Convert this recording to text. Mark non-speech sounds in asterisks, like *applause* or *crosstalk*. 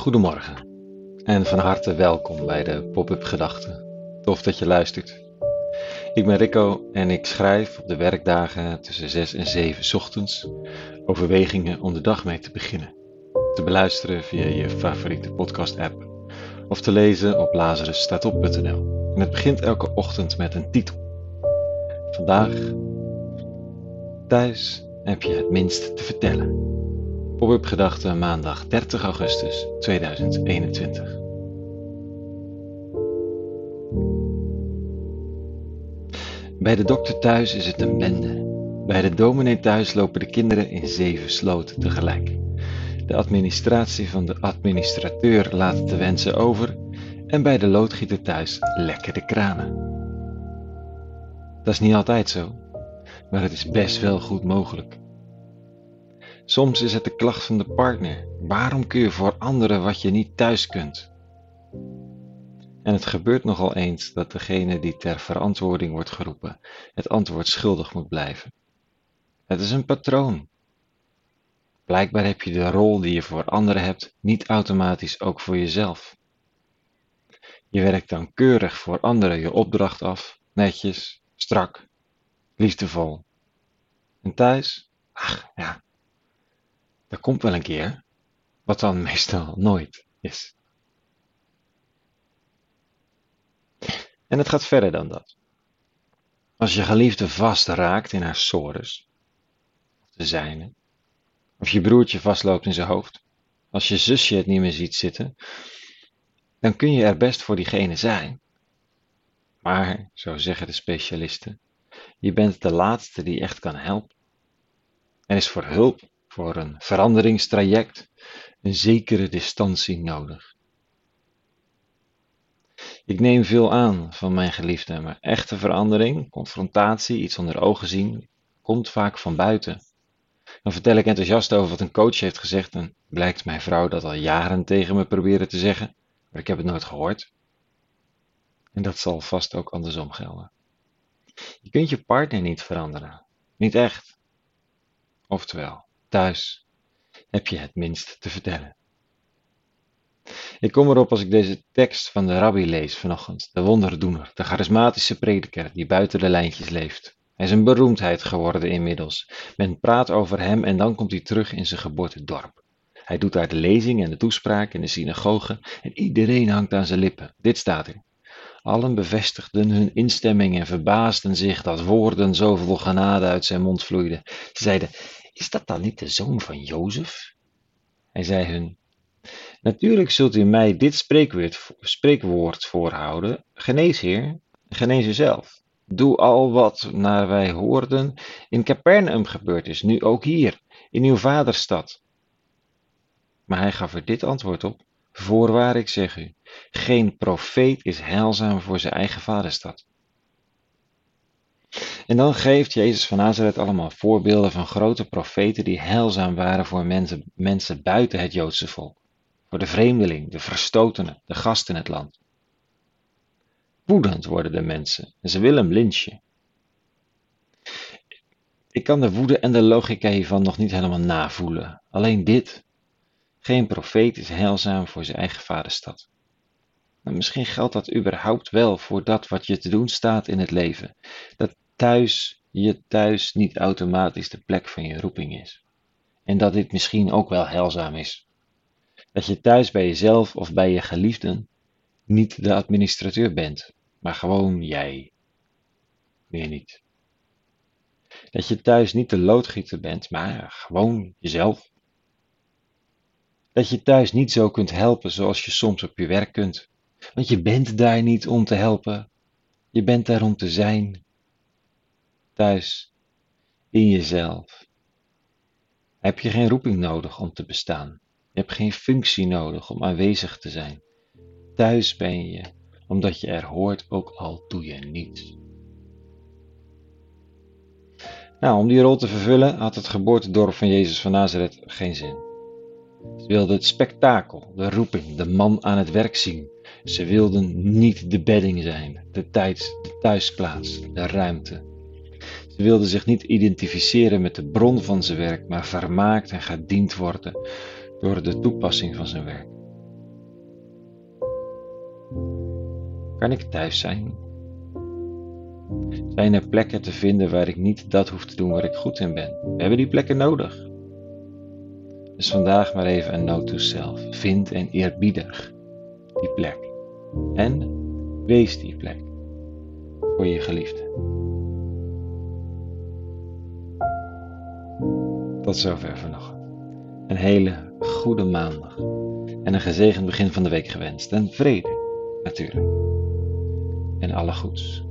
Goedemorgen en van harte welkom bij de Pop-up Gedachten. Tof dat je luistert. Ik ben Rico en ik schrijf op de werkdagen tussen 6 en 7 ochtends overwegingen om de dag mee te beginnen. Te beluisteren via je favoriete podcast-app of te lezen op lazarusstaatop.nl. En het begint elke ochtend met een titel. Vandaag, thuis heb je het minst te vertellen. Pop-up maandag 30 augustus 2021. Bij de dokter thuis is het een bende. Bij de dominee thuis lopen de kinderen in zeven sloten tegelijk. De administratie van de administrateur laat te wensen over en bij de loodgieter thuis lekken de kranen. Dat is niet altijd zo, maar het is best wel goed mogelijk. Soms is het de klacht van de partner. Waarom kun je voor anderen wat je niet thuis kunt? En het gebeurt nogal eens dat degene die ter verantwoording wordt geroepen het antwoord schuldig moet blijven. Het is een patroon. Blijkbaar heb je de rol die je voor anderen hebt niet automatisch ook voor jezelf. Je werkt dan keurig voor anderen je opdracht af, netjes, strak, liefdevol. En thuis? Ach ja, dat komt wel een keer, wat dan *laughs* meestal nooit is. En het gaat verder dan dat. Als je geliefde vast raakt in haar sores, of de zijne, of je broertje vastloopt in zijn hoofd, als je zusje het niet meer ziet zitten, dan kun je er best voor diegene zijn. Maar, zo zeggen de specialisten, je bent de laatste die echt kan helpen. Er is voor hulp voor een veranderingstraject een zekere distantie nodig. Ik neem veel aan van mijn geliefde, maar echte verandering, confrontatie, iets onder ogen zien, komt vaak van buiten. Dan vertel ik enthousiast over wat een coach heeft gezegd en blijkt mijn vrouw dat al jaren tegen me proberen te zeggen, maar ik heb het nooit gehoord. En dat zal vast ook andersom gelden. Je kunt je partner niet veranderen. Niet echt. Oftewel, thuis heb je het minst te vertellen. Ik kom erop als ik deze tekst van de rabbi lees vanochtend, de wonderdoener, de charismatische prediker die buiten de lijntjes leeft. Hij is een beroemdheid geworden inmiddels. Men praat over hem en dan komt hij terug in zijn geboortedorp. Hij doet daar de lezing en de toespraak in de synagoge en iedereen hangt aan zijn lippen. Dit staat er. Allen bevestigden hun instemming en verbaasden zich dat woorden zoveel genade uit zijn mond vloeiden. Ze zeiden, is dat dan niet de zoon van Jozef? Hij zei hun, Natuurlijk zult u mij dit spreekwoord, spreekwoord voorhouden, genees heer, genees u zelf. Doe al wat, naar wij hoorden, in Capernaum gebeurd is, nu ook hier, in uw vaderstad. Maar hij gaf er dit antwoord op, voorwaar ik zeg u, geen profeet is heilzaam voor zijn eigen vaderstad. En dan geeft Jezus van Nazareth allemaal voorbeelden van grote profeten die heilzaam waren voor mensen, mensen buiten het Joodse volk. Voor de vreemdeling, de verstotene, de gast in het land. Woedend worden de mensen en ze willen hem lynchen. Ik kan de woede en de logica hiervan nog niet helemaal navoelen. Alleen dit. Geen profeet is heilzaam voor zijn eigen vaderstad. Maar misschien geldt dat überhaupt wel voor dat wat je te doen staat in het leven. Dat thuis je thuis niet automatisch de plek van je roeping is. En dat dit misschien ook wel heilzaam is. Dat je thuis bij jezelf of bij je geliefden niet de administrateur bent, maar gewoon jij. Meer niet. Dat je thuis niet de loodgieter bent, maar gewoon jezelf. Dat je thuis niet zo kunt helpen zoals je soms op je werk kunt. Want je bent daar niet om te helpen. Je bent daar om te zijn thuis, in jezelf. Heb je geen roeping nodig om te bestaan. Je hebt geen functie nodig om aanwezig te zijn. Thuis ben je, omdat je er hoort, ook al doe je niets. Nou, om die rol te vervullen had het geboortedorp van Jezus van Nazareth geen zin. Ze wilden het spektakel, de roeping, de man aan het werk zien. Ze wilden niet de bedding zijn, de tijd, de thuisplaats, de ruimte. Ze wilden zich niet identificeren met de bron van zijn werk, maar vermaakt en gediend worden door de toepassing van zijn werk. Kan ik thuis zijn? Zijn er plekken te vinden waar ik niet dat hoef te doen waar ik goed in ben? We hebben die plekken nodig. Dus vandaag maar even een note to self. Vind en eerbiedig die plek. En wees die plek voor je geliefde. Tot zover vanochtend. Een hele goede maandag. En een gezegend begin van de week gewenst. En vrede, natuurlijk. En alle goeds.